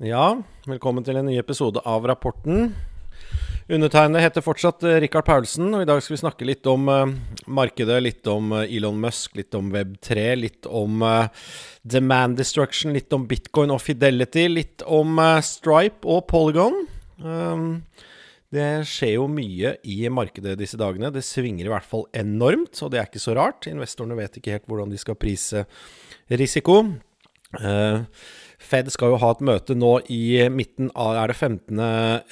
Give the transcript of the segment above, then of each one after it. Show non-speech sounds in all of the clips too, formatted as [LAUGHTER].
Ja, velkommen til en ny episode av Rapporten. Undertegnede heter fortsatt eh, Rikard Paulsen, og i dag skal vi snakke litt om uh, markedet, litt om uh, Elon Musk, litt om Web3, litt om demand destruction, litt om bitcoin og fidelity, litt om Stripe og Polygon. Um, det skjer jo mye i markedet disse dagene. Det svinger i hvert fall enormt, og det er ikke så rart. Investorene vet ikke helt hvordan de skal prise risiko. Uh, Fed skal jo ha et møte nå i midten av er det 15.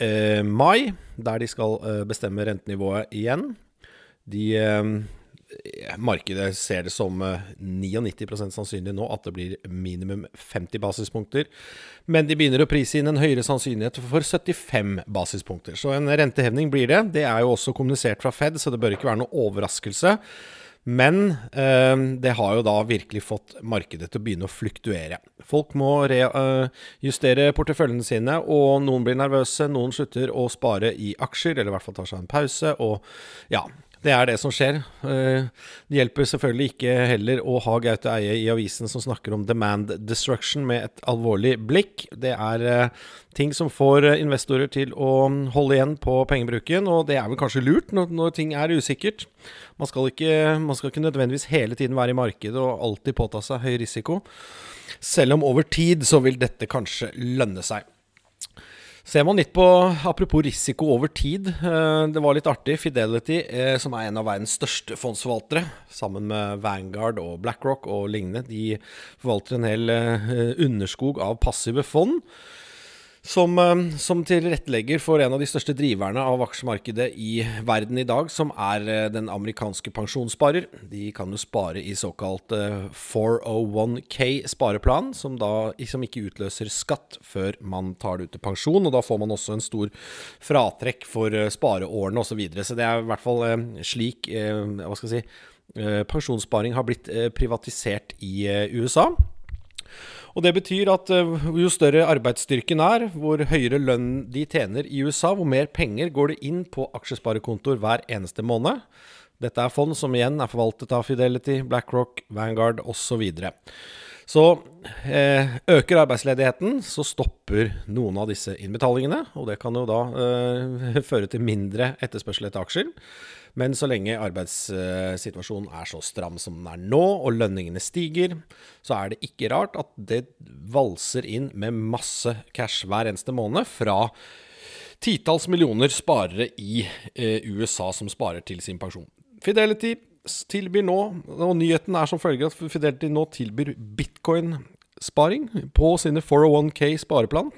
Eh, mai, der de skal eh, bestemme rentenivået igjen. De eh, Markedet ser det som 99% sannsynlig nå at det blir minimum 50 basispunkter. Men de begynner å prise inn en høyere sannsynlighet for 75 basispunkter. Så en rentehevning blir det. Det er jo også kommunisert fra Fed, så det bør ikke være noe overraskelse. Men eh, det har jo da virkelig fått markedet til å begynne å fluktuere. Folk må justere porteføljene sine, og noen blir nervøse. Noen slutter å spare i aksjer, eller i hvert fall tar seg en pause. Og ja, det er det som skjer. Eh, det hjelper selvfølgelig ikke heller å ha Gaute Eie i avisen som snakker om demand destruction med et alvorlig blikk. Det er eh, ting som får eh, investorer til å holde igjen på pengebruken, og det er vel kanskje lurt når, når ting er usikkert. Man skal, ikke, man skal ikke nødvendigvis hele tiden være i markedet og alltid påta seg høy risiko. Selv om over tid så vil dette kanskje lønne seg. Ser man litt på Apropos risiko over tid. Eh, det var litt artig. Fidelity, eh, som er en av verdens største fondsforvaltere, sammen med Vanguard og BlackRock og lignende, de forvalter en hel eh, underskog av passive fond. Som, eh, som, tilrettelegger for en av de største driverne av aksjemarkedet i verden i dag, som er eh, den amerikanske pensjonssparer. De kan jo spare i såkalt 401K eh, som da som ikke utløser skatt før man tar det ut til pensjon. Og da får man også en stor fratrekk for spareårene osv. Så, videre. så det er i hvert fall slik hva skal jeg si, pensjonssparing har blitt privatisert i USA. Og Det betyr at eh, jo større arbeidsstyrken er, hvor høyere lønn de tjener i USA, hvor mer penger går det inn på aksjesparekontoer hver eneste måned. Dette er fond som igjen er forvaltet av Fidelity, BlackRock, Vanguard osv. Så, så eh, øker arbeidsledigheten, så stopper noen av disse innbetalingene. Og det kan jo da eh, [LAUGHS] føre til mindre etterspørsel etter aksjer. Men så lenge arbeidssituasjonen er så stram som den er nå, og lønningene stiger, så er det ikke rart at det valser inn med masse cash hver eneste måned fra titalls millioner sparere i eh, USA som sparer til sin pensjon. Fidelity tilbyr nå, og nyheten er som følger at Fidelity nå tilbyr bitcoin-sparing på sine 401K spareplan.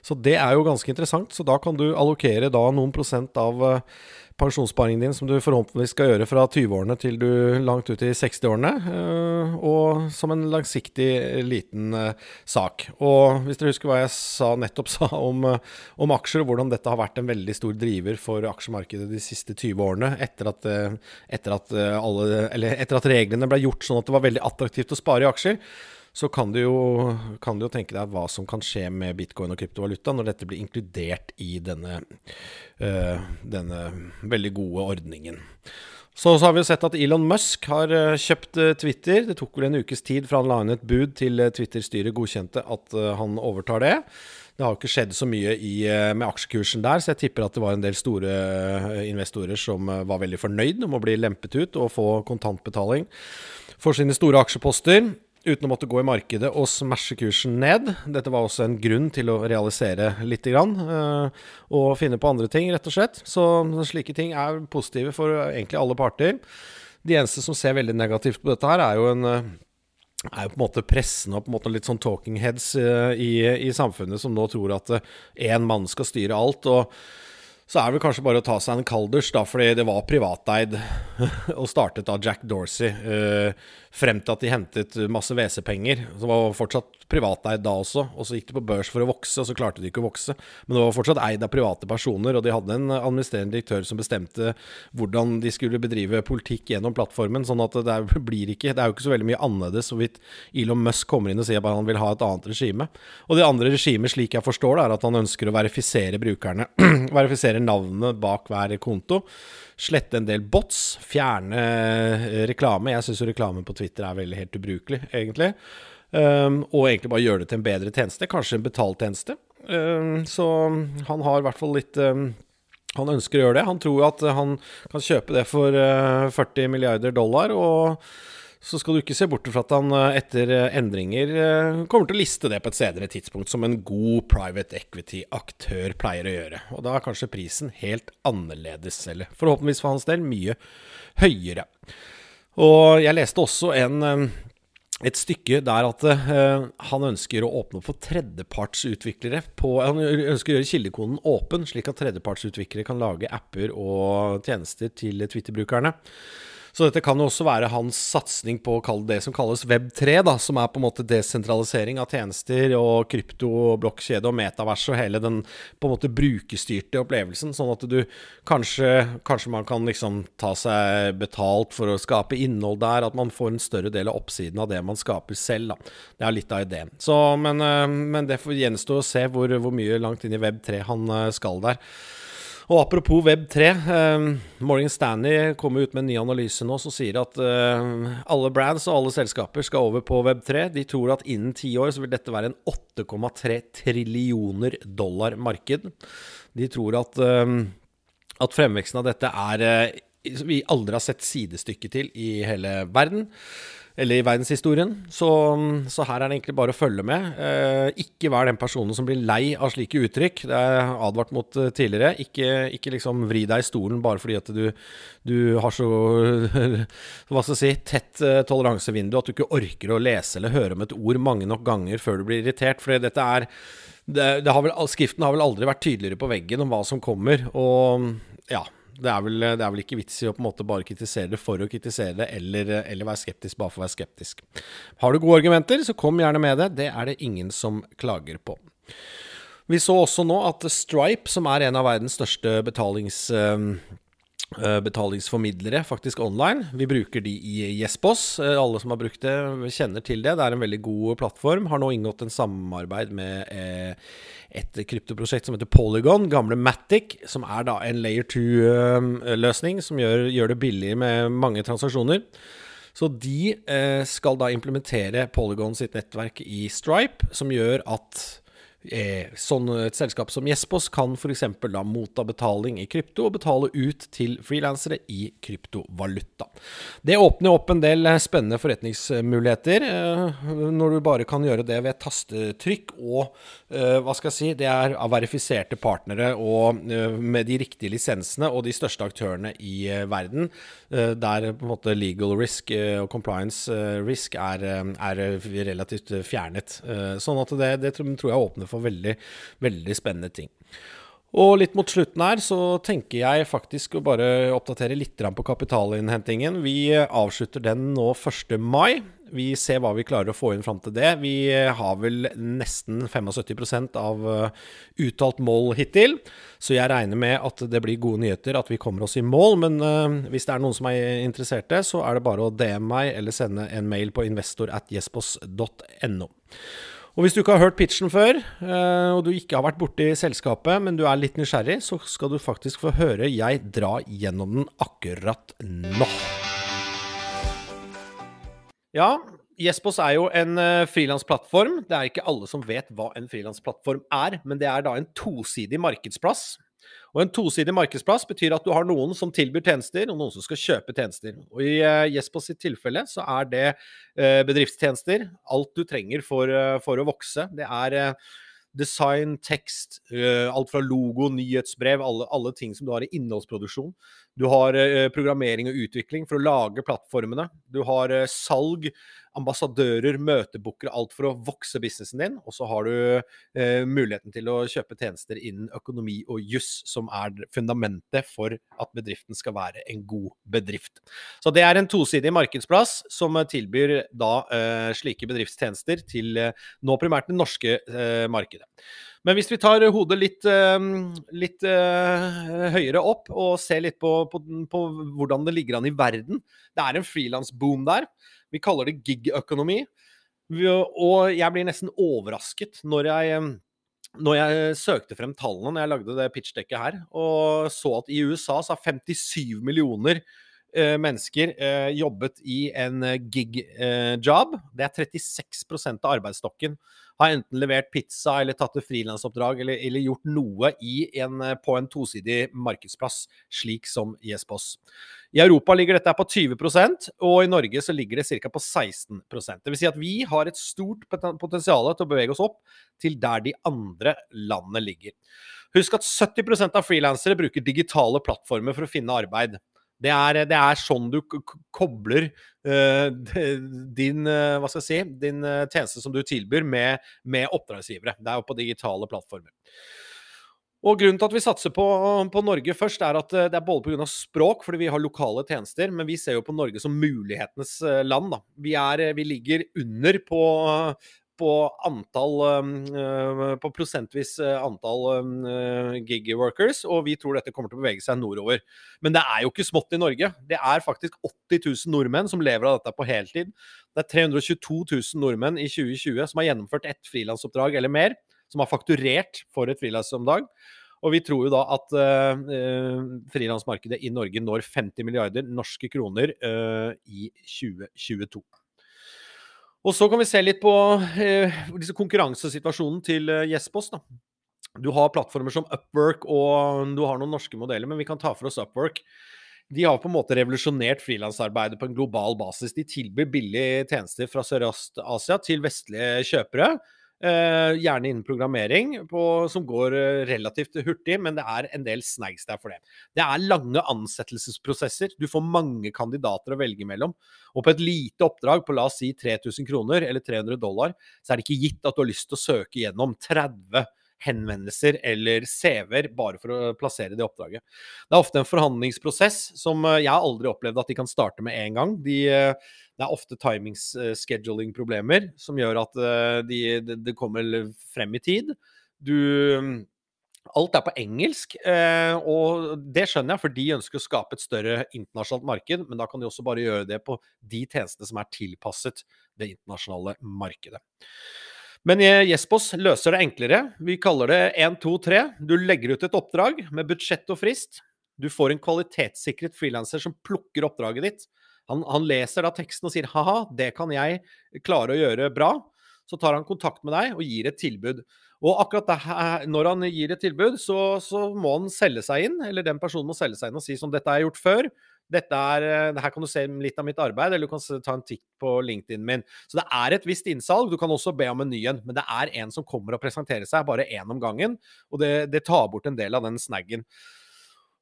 Så det er jo ganske interessant. Så da kan du allokere da noen prosent av uh, pensjonssparingen din som du forhåpentligvis skal gjøre fra 20-årene til du langt ut i 60-årene. Uh, og som en langsiktig liten uh, sak. Og hvis dere husker hva jeg sa, nettopp sa om, om, aksjer, og hvordan dette har vært en veldig stor driver for aksjemarkedet de siste 20 årene, etter at, etter at, alle, etter at reglene ble gjort sånn at det var veldig attraktivt å spare i aksjer så kan du, jo, kan du, jo, tenke deg hva som kan skje med bitcoin og kryptovaluta når dette blir inkludert i denne, uh, denne veldig gode ordningen. Så, så, har vi sett at Elon Musk har uh, kjøpt uh, Twitter. Det tok vel en ukes tid fra han la inn et bud til Twitter-styret godkjente at han overtar det. Det har jo ikke skjedd så mye i, med aksjekursen der, så jeg tipper at det var en del store investorer som var veldig fornøyd med å bli lempet ut og få kontantbetaling for sine store aksjeposter uten å måtte gå i markedet og smashe kursen ned. Dette var også en grunn til å realisere litt grann, uh, og finne på andre ting, rett og slett. Så slike ting er positive for egentlig alle parter. De eneste som ser veldig negativt på dette her, er jo en uh, er jo på en måte pressen og på en måte litt sånn talking heads i, i, samfunnet som nå tror at én mann skal styre alt. og så er det vel kanskje bare å ta seg en kalders, da, fordi det var privateid [LAUGHS] og startet av Jack Dorsey. eh, frem til at de hentet masse WC-penger. Så var fortsatt privateid da også. Og så gikk de på børs for å vokse, og så klarte de ikke å vokse. Men det var fortsatt eid av private personer, og de hadde en administrerende direktør som bestemte hvordan de skulle bedrive politikk gjennom plattformen. Sånn at det blir ikke Det er jo ikke så veldig mye annerledes hvorvidt Elon Musk kommer inn og sier at han vil ha et annet regime. Og det andre regimet, slik jeg forstår det, er at han ønsker å verifisere brukerne. [CLEARS THROAT] verifisere navnene bak hver konto slette en del bots, fjerne eh, reklame. Jeg syns reklame på Twitter er veldig helt ubrukelig, egentlig. Um, og egentlig bare gjøre det til en bedre tjeneste, kanskje en betalt tjeneste. så han har i hvert fall litt um, Han ønsker å gjøre det. Han tror at han kan kjøpe det for uh, 40 milliarder dollar. og så skal du ikke se bort fra at han uh, etter uh, endringer kommer til å liste det på et senere tidspunkt, som en god private equity-aktør pleier å gjøre. Og da er kanskje prisen helt annerledes, eller forhåpentligvis for hans del mye høyere. Og jeg leste også en et stykke der at uh, han ønsker å åpne opp for tredjepartsutviklere. På, han ønsker å gjøre kildekoden åpen, slik at tredjepartsutviklere kan lage apper og tjenester til Twitter-brukerne. Så dette kan jo også være hans satsing på det som kalles Web3, da, som er på en måte desentralisering av tjenester og krypto, blokkjede og metavers og hele den på en måte brukerstyrte opplevelsen. Sånn at du kanskje, kanskje man kan liksom ta seg betalt for å skape innhold der, at man får en større del av oppsiden av det man skaper selv. Da. Det er litt av ideen. Så, men, eh, men det får gjenstå å se hvor, hvor mye langt inn i Web3 han eh, skal der. Og apropos Web3. Eh, Morgan Stanley kommer ut med en ny analyse nå som sier at eh, alle brands og alle selskaper skal over på Web3. De tror at innen ti år så vil dette være en 8,3 trillioner dollar marked. De tror at, eh, at fremveksten av dette er eh, vi aldri har sett sidestykke til i hele verden eller i verdenshistorien. Så, så, her er det egentlig bare å følge med. Eh, ikke vær den personen som blir lei av slike uttrykk. Det er advart mot eh, tidligere. Ikke, ikke liksom vri deg i stolen bare fordi at du, du har så [LAUGHS] hva skal jeg si, tett eh, toleransevindu at du ikke orker å lese eller høre om et ord mange nok ganger før du blir irritert. For dette er det, det har vel, Skriften har vel aldri vært tydeligere på veggen om hva som kommer. Og ja, det er, vel, det er, vel, ikke vits i å på en måte bare kritisere det for å kritisere det, eller, eller, være skeptisk bare for å være skeptisk. Har du gode argumenter, så kom gjerne med det. Det er det ingen som klager på. Vi så også nå at Stripe, som er en av verdens største betalings... Eh, betalingsformidlere, faktisk online. Vi bruker de i Yesboss. Eh, alle som har brukt det, kjenner til det. Det er en veldig god plattform. Har nå inngått en samarbeid med eh, et kryptoprosjekt som heter Polygon, gamle Matic, som er da en layer 2-løsning som gjør, gjør, det billig med mange transaksjoner. Så de skal da implementere Polygon sitt nettverk i Stripe, som gjør at Eh, sånn et selskap som Jespos kan f.eks. da motta betaling i krypto og betale ut til frilansere i kryptovaluta. Det åpner opp en del spennende forretningsmuligheter, eh, når du bare kan gjøre det ved tastetrykk og eh, hva skal jeg si, det er av verifiserte partnere og med de riktige lisensene og de største aktørene i verden, der på en måte legal risk og compliance risk er, er relativt fjernet. Sånn at det, det tror jeg åpner for veldig, veldig spennende ting. Og litt mot slutten her så tenker jeg faktisk å bare oppdatere litt på kapitalinnhentingen. Vi avslutter den nå 1. mai. Vi ser hva vi klarer å få inn fram til det. Vi har vel nesten 75 av eh, uttalt mål hittil. Så jeg regner med at det blir gode nyheter, at vi kommer oss i mål. Men uh, hvis det er noen som er interesserte, så er det bare å DM meg eller sende en mail på investor at jespos.no. Og hvis du ikke har hørt pitchen før, eh, og du ikke har vært borti selskapet, men du er litt nysgjerrig, så skal du faktisk få høre jeg dra gjennom den akkurat nå. Ja, Jespos er jo en uh, frilansplattform. Det er ikke alle som vet hva en frilansplattform er, men det er da en tosidig markedsplass og En tosidig markedsplass betyr at du har noen som tilbyr tjenester, og noen som skal kjøpe tjenester. Og I uh, Jespo sitt tilfelle så er det uh, bedriftstjenester. Alt du trenger for, uh, for å vokse. Det er design, tekst, alt fra logo, nyhetsbrev, alle, alle, ting som du har i innholdsproduksjon. Du har programmering og utvikling for å lage plattformene. Du har salg ambassadører, møtebookere, alt for å vokse businessen din. Og så har du eh, muligheten til å kjøpe tjenester innen økonomi og juss, som er fundamentet for at bedriften skal være en god bedrift. Så det er en tosidig markedsplass som tilbyr da eh, slike bedriftstjenester til eh, nå primært det norske eh, markedet. Men hvis vi tar hodet litt, eh, litt uh, høyere opp og ser litt på, på, på, hvordan det ligger an i verden Det er en frilansboom der. Vi kaller det gig-økonomi. Og jeg blir nesten overrasket når jeg, når jeg søkte frem tallene når jeg lagde det pitchdekket her, og så at i USA så har 57 millioner eh, mennesker eh, jobbet i en gig-job. det er 36% av arbeidsstokken har enten levert pizza eller tatt et frilansoppdrag eller, eller, gjort noe en, på en tosidig markedsplass, slik som YesPos. I Europa ligger dette på 20% og i Norge så ligger det ca. på 16% Det vil si at vi har et stort potensial til å bevege oss opp til der de andre landene ligger. Husk at 70% av frilansere bruker digitale plattformer for å finne arbeid. Det er, det er sånn du kobler uh, [LAUGHS] din, uh, si, din uh, tjeneste som du tilbyr, med, med, oppdragsgivere. Det er jo på digitale plattformer. Og Grunnen til at vi satser på, på Norge først, er at det er både pga. språk, fordi vi har lokale tjenester, men vi ser jo på Norge som mulighetenes land. Da. Vi, er, vi ligger under på på antall uh, På prosentvis uh, antall uh, gig workers, og vi tror dette kommer til å bevege seg nordover. Men det er jo ikke smått i Norge. Det er faktisk 80 000 nordmenn som lever av dette på heltid. Det er 322 000 nordmenn i 2020 som har gjennomført ett frilansoppdrag eller mer, som har fakturert for et frilansomdag. Og vi tror jo da at uh, frilansmarkedet i Norge når 50 milliarder norske kroner uh, i 2022. Og så kan vi se litt på eh, konkurransesituasjonen til eh, Jespos. da. Du har plattformer som Upwork og du har noen norske modeller, men vi kan ta for oss Upwork. De har på en måte revolusjonert frilansarbeidet på en global basis. De tilbyr billige tjenester fra Sørøst-Asia til vestlige kjøpere. Uh, gjerne innen programmering, på, som går uh, relativt hurtig, men det er en del snags der for det. Det er lange ansettelsesprosesser. Du får mange kandidater å velge mellom. Og på et lite oppdrag på la oss si 3000 kroner eller 300 dollar, så er det ikke gitt at du har lyst til å søke gjennom 30 henvendelser eller CV-er bare for å plassere det oppdraget. Det er ofte en forhandlingsprosess som eh, jeg har aldri opplevd at de kan starte med en gang. De, eh, det er ofte timings-scheduling-problemer som gjør at det de, det kommer frem i tid. Du Alt er på engelsk, og det skjønner jeg, for de ønsker å skape et større internasjonalt marked. Men da kan de også bare gjøre det på de tjenestene som er tilpasset det internasjonale markedet. Men Jespos løser det enklere. Vi kaller det 1, 2, 3. Du legger ut et oppdrag med budsjett og frist. Du får en kvalitetssikret frilanser som plukker oppdraget ditt. Han, han, leser da teksten og sier ha-ha, det kan jeg klare å gjøre bra. Så tar han kontakt med deg og gir et tilbud. Og akkurat der, når han gir et tilbud, så, så, må han selge seg inn, eller den personen må selge seg inn og si som dette har jeg gjort før, dette er, eh, her kan du se litt av mitt arbeid, eller du kan ta en tikk på LinkedIn min. Så det er et visst innsalg. Du kan også be om en ny en, men det er en som kommer og presenterer seg bare én om gangen. Og det, det, tar bort en del av den snaggen.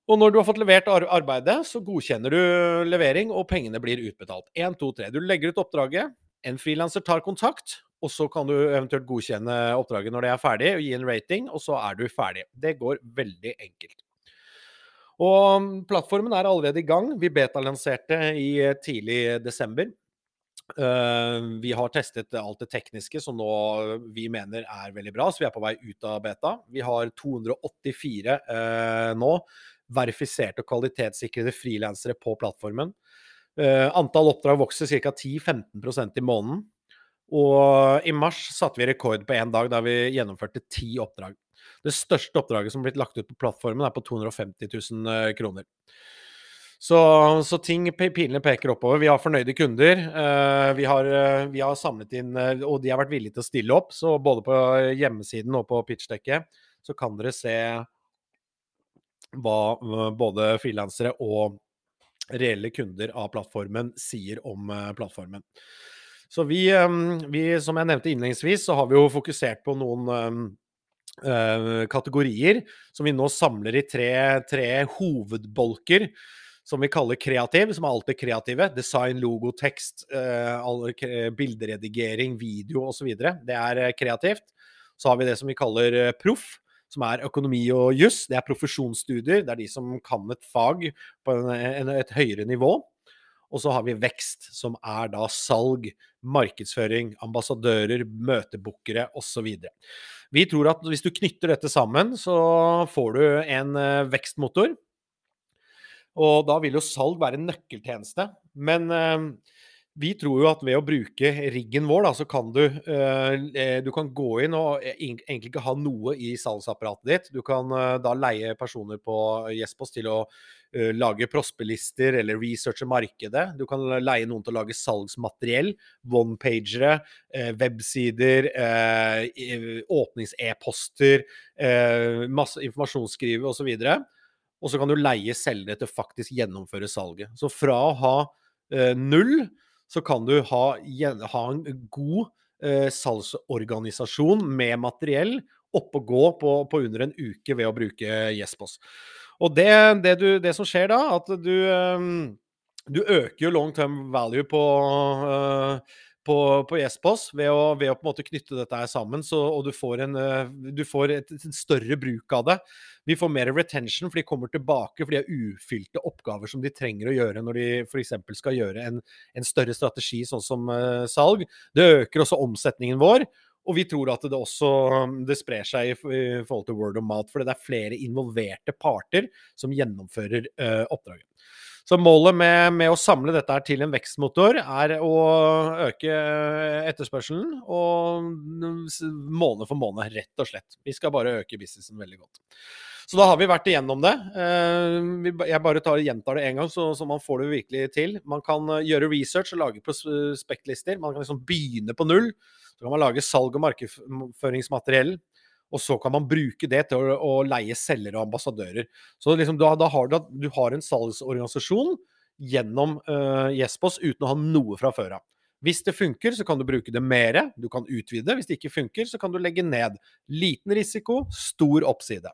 Og når du har fått levert arbeidet, så godkjenner du levering, og pengene blir utbetalt. 1, 2, 3. Du legger ut oppdraget. En frilanser tar kontakt, og så kan du eventuelt godkjenne oppdraget når det er ferdig, og gi en rating, og så er du ferdig. Det går veldig enkelt. Og plattformen er allerede i gang. Vi betalanserte i eh, tidlig desember. Uh, vi har testet alt det tekniske som nå vi mener er veldig bra, så vi er på vei ut av beta. Vi har 284 uh, eh, nå verifiserte og kvalitetssikrede frilansere på plattformen. Uh, antall oppdrag vokser ca. 10-15% i måneden. Og i mars satte vi rekord på én dag da vi gjennomførte ti oppdrag. Det største oppdraget som har blitt lagt ut på plattformen, er på 250 000 eh, kroner. Så, så ting pilene peker oppover. Vi har fornøyde kunder. Uh, vi, har, uh, vi, har, samlet inn, og de har vært villige til å stille opp. Så både på hjemmesiden og på pitchdekket så kan dere se hva både frilansere og reelle kunder av plattformen sier om plattformen. Så vi, vi, som jeg nevnte innledningsvis, så har vi jo fokusert på noen kategorier som vi nå samler i tre, tre, hovedbolker. Som vi kaller kreativ, som er alltid kreative. Design, logo, tekst, uh, bilderedigering, video osv. Det er uh, kreativt. Så har vi det som vi kaller proff, som er økonomi og juss. Det er profesjonsstudier. Det er de som kan et fag på et høyere nivå. Og så har vi vekst, som er da salg, markedsføring, ambassadører, møtebookere osv. Vi tror at hvis du knytter dette sammen, så får du en uh, vekstmotor. Og da vil jo salg være en nøkkeltjeneste. Men uh, vi tror jo at ved å bruke riggen vår, da, så kan du eh, Du kan gå inn og egentlig ikke ha noe i salgsapparatet ditt. Du kan eh, da leie personer på Jespos til å eh, lage prospelister eller researche markedet. Du kan leie noen til å lage salgsmateriell. One-pagere, eh, websider, eh, åpnings-e-poster, eh, masse informasjonsskrive osv. Og så kan du leie selgere til faktisk gjennomføre salget. Så fra å ha null så kan du ha, ha en god eh, salgsorganisasjon med materiell oppe og gå på, på, under en uke ved å bruke Jespos. Og det, det, du, det, som skjer da, at du, eh, du øker jo long term value på eh, på, på ved å, ved å, på en måte knytte dette her sammen, så, og du får, en, eh, du får et, et, større bruk av det. Vi får mer retention, for de kommer tilbake for de har ufylte oppgaver som de trenger å gjøre når de f.eks. skal gjøre en, en, større strategi, sånn som uh, salg. Det øker også omsetningen vår. Og vi tror at det også det sprer seg i, i forhold til word of mouth, fordi det er flere involverte parter som gjennomfører uh, oppdraget. Så målet med, med, å samle dette til en vekstmotor er å øke etterspørselen og måned for måned, rett og slett. Vi skal bare øke businessen veldig godt. Så da har vi vært igjennom det. Eh, jeg bare tar, gjentar det én gang, så, så, man får det virkelig til. Man kan eh, gjøre research og lage prospektlister. Man kan liksom begynne på null. Så kan man lage salg- og markedsføringsmateriell. Og så kan man bruke det til å, å leie selgere og ambassadører. Så liksom, da, da har du, du, har en salgsorganisasjon gjennom uh, Jespos uten å ha noe fra før av. Hvis det funker, så kan du bruke det mer. Du kan utvide. Hvis det ikke funker, så kan du legge ned. Liten risiko, stor oppside.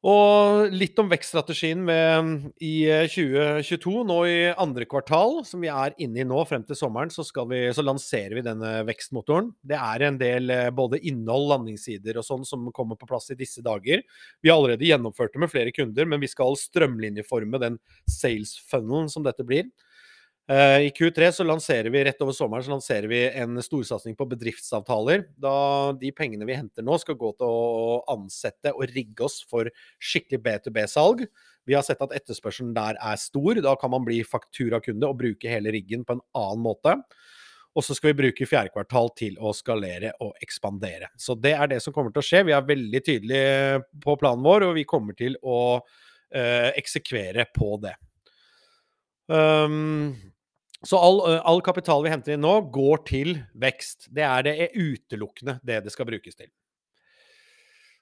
Og litt om vekststrategien i 2022. Eh, nå i andre kvartal, som vi er inne i nå frem til sommeren, så, vi, så, lanserer vi denne vekstmotoren. Det er en del eh, både innhold, landingssider og sånn som kommer på plass i disse dager. Vi har allerede gjennomført det med flere kunder, men vi skal strømlinjeforme den sales funnelen som dette blir. Eh, I Q3 så lanserer vi rett over sommeren så lanserer vi en storsatsing på bedriftsavtaler. Da de pengene vi henter nå, skal gå til å ansette og rigge oss for skikkelig B2B-salg. Vi har sett at etterspørselen der er stor. Da kan man bli fakturakunde og bruke hele riggen på en annen måte. Og så skal vi bruke fjerde kvartal til å skalere og ekspandere. Så det er det som kommer til å skje. Vi er veldig tydelige på planen vår, og vi kommer til å øh, eksekvere på det. Um, så all, all, kapital vi henter inn nå, går til vekst. Det er det er utelukkende det det skal brukes til.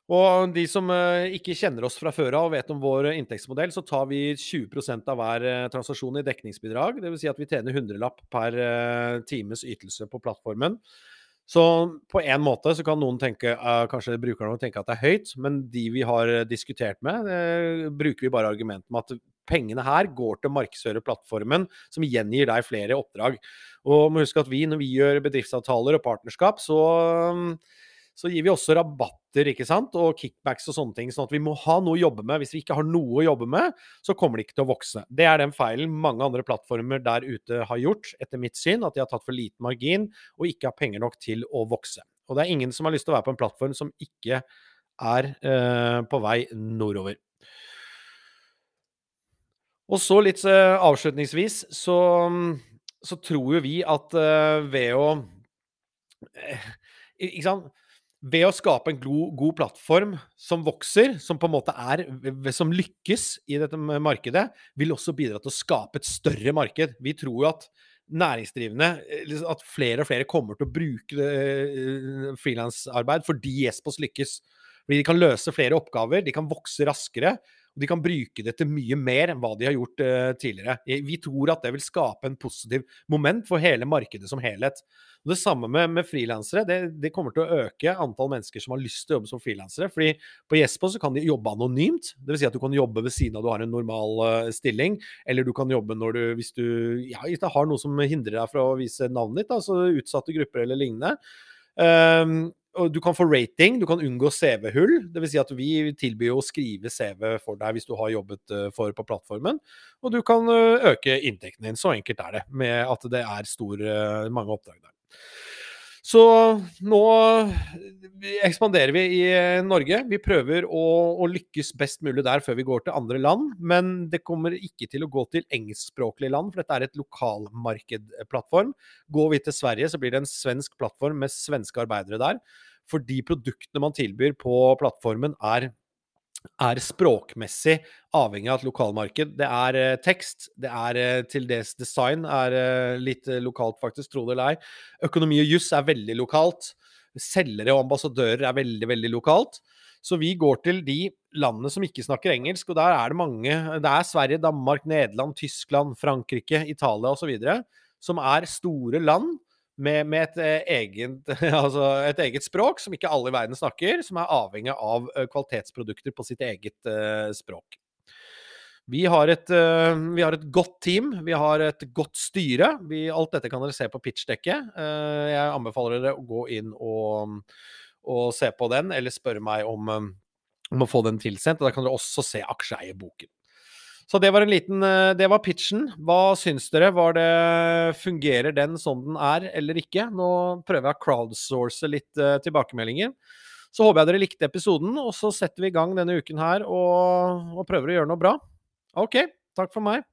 Og de som ikke kjenner oss fra før av og vet om vår inntektsmodell, så tar vi 20% av hver transaksjon i dekningsbidrag. Dvs. Si at vi tjener 100-lapp per times ytelse på plattformen. Så på en måte så kan noen tenke, kanskje brukerne tenke at det er høyt, men de vi har diskutert med, bruker vi bare argumentet med at pengene her går til å markedsføre plattformen, som igjen gir deg flere oppdrag. Og må huske at vi, når vi gjør bedriftsavtaler og partnerskap, så, så gir vi også rabatter ikke sant? og kickbacks og sånne ting. Sånn at vi må ha noe å jobbe med. Hvis vi ikke har noe å jobbe med, så kommer det ikke til å vokse. Det er den feilen mange andre plattformer der ute har gjort, etter mitt syn. At de har tatt for liten margin og ikke har penger nok til å vokse. Og det er ingen som har lyst til å være på en plattform som ikke er eh, på vei nordover. Og så litt uh, avslutningsvis så, så, tror jo vi at uh, ved å uh, Ikke sant? Ved å skape en god, god, plattform som vokser, som på en måte er Som lykkes i dette markedet, vil også bidra til å skape et større marked. Vi tror jo at næringsdrivende liksom At flere og flere kommer til å bruke frilansarbeid fordi Espos lykkes. Fordi de kan løse flere oppgaver, de kan vokse raskere. Og de kan bruke det til mye mer enn hva de har gjort uh, tidligere. Vi tror at det vil skape en positiv moment for hele markedet som helhet. Og Det samme med, med frilansere. Det, det, kommer til å øke antall mennesker som har lyst til å jobbe som frilansere. fordi på Jespo så kan de jobbe anonymt. Dvs. Si at du kan jobbe ved siden av du har en normal uh, stilling. Eller du kan jobbe når du, hvis du ja, har noe som hindrer deg fra å vise navnet ditt, altså utsatte grupper eller lignende. Um, du kan få rating, du kan unngå CV-hull. Dvs. Si at vi tilbyr å skrive CV for deg hvis du har jobbet eh, for på plattformen. Og du kan eh, øke inntekten din. Så enkelt er det, med at det er stor, eh, mange oppdrag der. Så nå ekspanderer vi i eh, Norge. Vi prøver å, å, lykkes best mulig der før vi går til andre land. Men det kommer ikke til å gå til engelskspråklige land, for dette er et lokalmarkedplattform. Går vi til Sverige, så blir det en svensk plattform med svenske arbeidere der. For de produktene man tilbyr på plattformen, er er språkmessig avhengig av et lokalmarked. Det er eh, tekst, det er eh, til dels design, er eh, litt lokalt faktisk, tro det eller ei. Økonomi og juss er veldig lokalt selgere og ambassadører er veldig, veldig lokalt. Så vi går til de landene som ikke snakker engelsk, og der er det mange Det er Sverige, Danmark, Nederland, Tyskland, Frankrike, Italia osv. som er store land med, med et, eh, eget, [LAUGHS] altså et, eget, språk som ikke alle i verden snakker, som er avhengig av eh, kvalitetsprodukter på sitt eget uh, språk. Vi har, et, vi har, et, godt team, vi har et godt styre. Vi, alt dette kan dere se på pitchdekket. Jeg anbefaler dere å gå inn og, og se på den, eller spørre meg om, om, å få den tilsendt. og Da kan dere også se aksjeeierboken. Så det var en liten uh, Det var pitchen. Hva syns dere? Det, fungerer den som den er, eller ikke? Nå prøver jeg å crowdsource litt tilbakemeldinger. Så håper jeg dere likte episoden, og så setter vi i gang denne uken her og, og prøver å gjøre noe bra. OK, takk for meg.